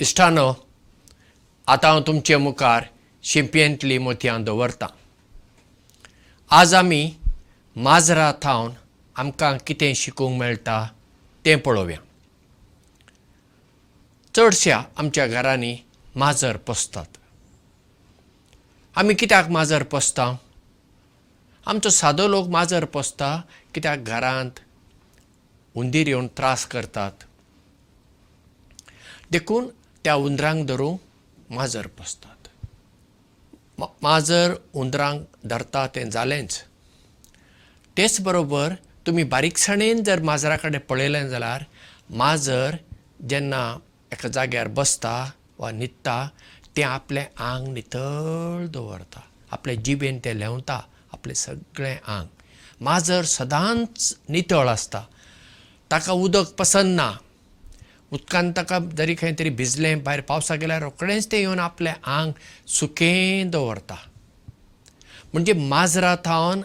इश्टानो आतां हांव तुमचे मुखार शिंपयेंतली मोतयां दवरतां. आज आमी माजरां थावन आमकां कितें शिकूंक मेळटा तें पळोवया. चडश्या आमच्या घरांनी माजर पोसतात. आमी कित्याक माजर पोसता? आमचो सादो लोक माजर पोसता कित्याक घरांत हुंदीर येवन त्रास करतात. देखून त्या हुंदरांक धरूंक माजर पोसतात माजर हुंदरांक धरता तें जालेंच. तेच बरोबर तुमी बारीकसाणेन जर माजरा कडेन पळयलें जाल्यार माजर जेन्ना एका जाग्यार बसता वा न्हिदता तें आपलें आंग नितळ दवरता. आपले जिबेन तें लेवता आपलें सगळें आंग. माजर सदांच नितळ आसता. ताका उदक पसंद ना उदकान ताका जरी खंय तरी भिजलें भायर पावसाक गेल्यार रोखडेंच तें येवन आपलें आंग सुकें दवरता. म्हणजे माजरां थावन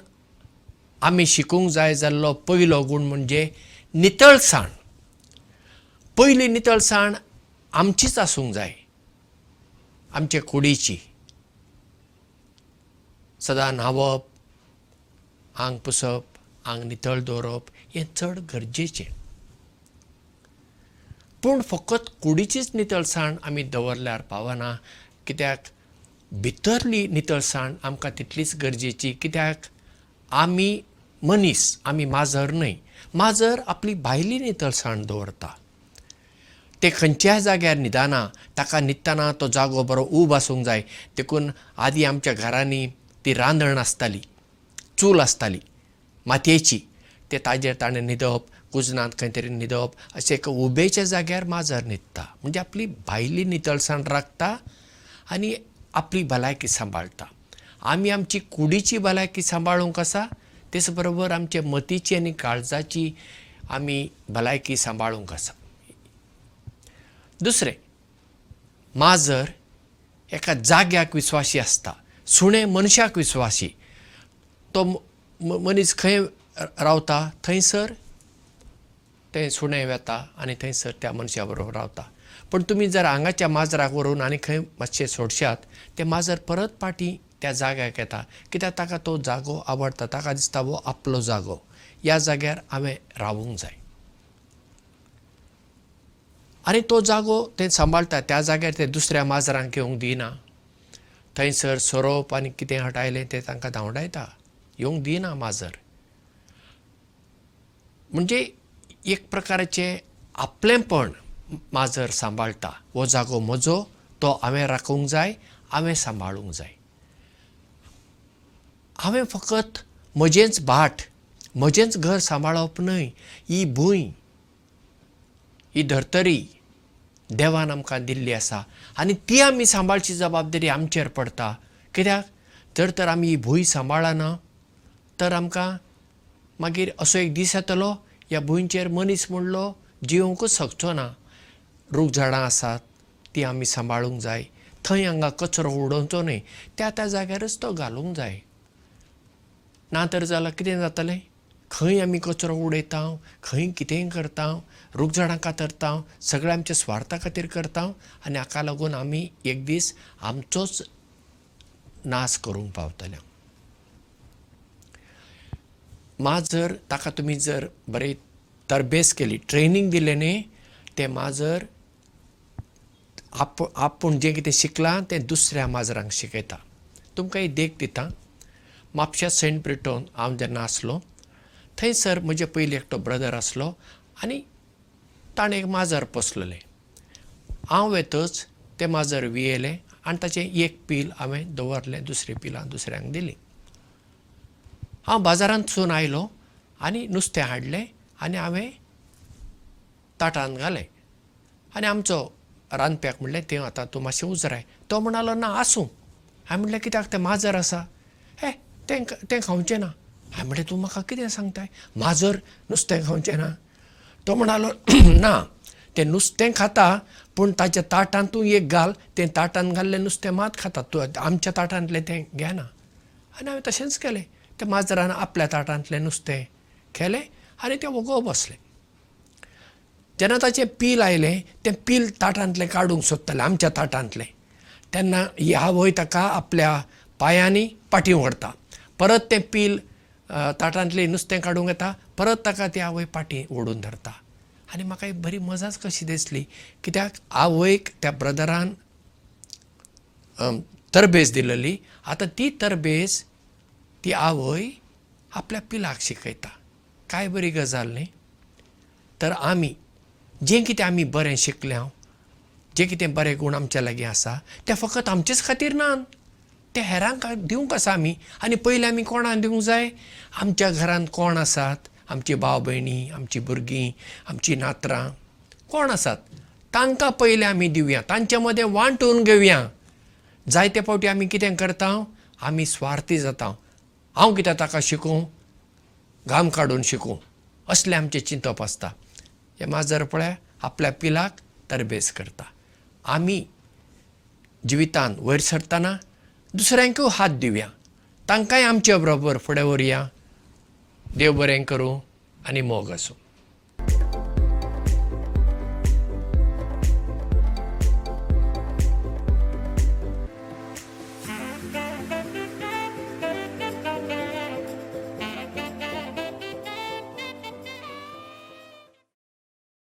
आमी शिकूंक जाय जाल्लो पयलो गूण म्हणजे नितळसाण पयली नितळसाण आमचीच आसूंक जाय. आमचे कुडीची. सदां न्हांवप आंग पुसप आंग नितळ दवरप हें चड गरजेचें पूण फकत कुडीचीच नितळसाण आमी दवरल्यार पावना. कित्याक? भितरली नितळसाण आमकां तितलीच गरजेची. कित्याक? आमी मनीस आमी माजर न्हय. माजर आपली भायली नितळसाण दवरता. ते खंयच्याय जाग्यार न्हिदना ताका न्हिदतना तो जागो बरो उब आसूंक जाय. देखून आदीं आमच्या घरांनी ती रांदण आसताली चूल आसताली मातयेची. ते ताजेर ताणें न्हिदप कुजनांत खंय तरी न्हिदप अशें एक उबेच्या जाग्यार माजर न्हिदता. म्हणजे आपली भायली नितळसाण राखता आनी आपली भलायकी सांबाळटा आमी आमची कुडीची भलायकी सांबाळूंक आसा तेच बरोबर आमचे मतीची आनी काळजाची आमी भलायकी सांबाळूंक आसा दुसरें माजर एका जाग्याक विस्वासी आसता. सुणें मनशाक विस्वासी तो मनीस खंय रावता? थंयसर तें सुणें वेता आनी थंयसर त्या मनशा बरोबर रावता. पण तुमी जर हांगाच्या माजराक व्हरून आनी खंय मातशें सोडशात तें माजर परत पाटी त्या जाग्याक येता कित्याक ताका तो जागो आवडटा ताका दिसता हो आपलो जागो. ह्या जाग्यार हांवें रावूंक जाय. आनी तो जागो तें सांबाळटा त्या जाग्यार ते दुसऱ्या माजरांक येवंक दिना. थंयसर सोरोप आनी कितें हटायलें तें तांकां धांवडायता येवंक दिना माजर. म्हणजे एक प्रकाराचें आपलेंपण माजर सांबाळटा हो जागो म्हजो तो हांवें राखूंक जाय हांवें सांबाळूंक जाय. हांवें फकत म्हजेंच भाट म्हजेंच घर सांबाळप न्हय ही भूंय ही धर्तरी देवान आमकां दिल्ली आसा. आनी ती आमी सांबाळची जबाबदारी आमचेर पडटा कित्याक? जर तर आमी ही भूंय सांबाळना तर आमकां मागीर असो एक दीस येतलो ह्या भुंयचेर मनीस म्हणलो जिवंकूच शकचो ना. रूख झाडां आसात ती आमी सांबाळूंक जाय. थंय हांगा कचरो उडोवचो न्हय. त्या त्या जाग्यारच तो घालूंक जाय. ना तर जाल्यार कितें जातलें? खंय आमी कचरो उडयता खंय कितेंय करता रूख झाडां कातरता सगळें आमच्या स्वार्था खातीर करता आनी हाका लागून आमी एक दीस आमचोच नाश करूंक पावतले माजर ताका तुमी जर बरें तरबेज केली ट्रेनींग दिलें न्ही तें माजर आप आपूण जें कितें शिकलां तें दुसऱ्या माजरांक शिकयता. तुमकां एक देख दिता. म्हापश्या सेंट ब्रिटोन हांव जेन्ना आसलो थंयसर म्हजे पयलीं एकटो ब्रदर आसलो आनी ताणें एक माजर पोसलेलें. हांव येतच तें माजर वियेलें आनी ताचें एक पील हांवें दवरलें दुसरी पिलां दुसऱ्यांक दिलीं हांव बाजारांतसून आयलो आनी नुस्तें हाडलें आनी हांवें ताटांत घालें. आनी आमचो रांदप्याक म्हणलें तें आतां तूं मातशें उजराय. तो म्हणलो ना आसूं. हांवें म्हणलें कित्याक? तें माजर आसा. हे तें तें खावचें ना. हांवें म्हणलें तूं म्हाका कितें सांगताय? माजर नुस्तें खावचें ना. तो म्हणालो ना तें नुस्तें खाता पूण ताच्या ताटांत तूं एक घाल. तें ताटांत घाल्लें नुस्तें मात खाता. तूं आमच्या ताटांतलें तें घेना आनी हांवें तशेंच केलें त्या माजरान आपल्या ताटांतलें नुस्तें केलें आनी तें वगो बसलें. जेन्ना ताचें पील आयलें तें पील ताटांतलें काडूंक सोदतालें आमच्या ताटांतलें. तेन्ना ही आवय ताका आपल्या पांयांनी पाटी व्हरता. परत तें पील ताटांतलें नुस्तें काडूंक येता परत ताका ती आवय पाटी ओडून धरता. आनी म्हाका एक बरी मजाच कशी दिसली कित्याक आवयक त्या ब्रदरान तरबेज दिलेली. आतां ती तरबेज ती आवय आपल्या पिलाक शिकयता. काय बरी गजाल न्ही? तर आमी जें कितें आमी बरें शिकल्या जें कितें बरें गूण आमच्या लागीं आसा ते फकत आमचेच खातीर ना ते हेरांक दिवंक आसा आमी. आनी पयलीं आमी कोणाक दिवंक जाय? आमच्या घरांत कोण आसात? आमची भाव भयणी आमची भुरगीं आमची नातरां. कोण आसात? तांकां पयलीं आमी दिवया. तांचे मदें वांटून घेवया. जायते फावटी आमी कितें करता? आमी स्वार्थी जाता हांव कितें ताका शिकूं? घाम काडून शिकूं. असलें आमचें चिंतप आसता. हें माजर पळय आपल्या पिलाक तरबेज करता. आमी जिवितांत वयर सरतना दुसऱ्यांकूय हात दिवया. तांकांय आमचे बरोबर फुडें व्हरया. देव बरें करूं आनी मोग आसूं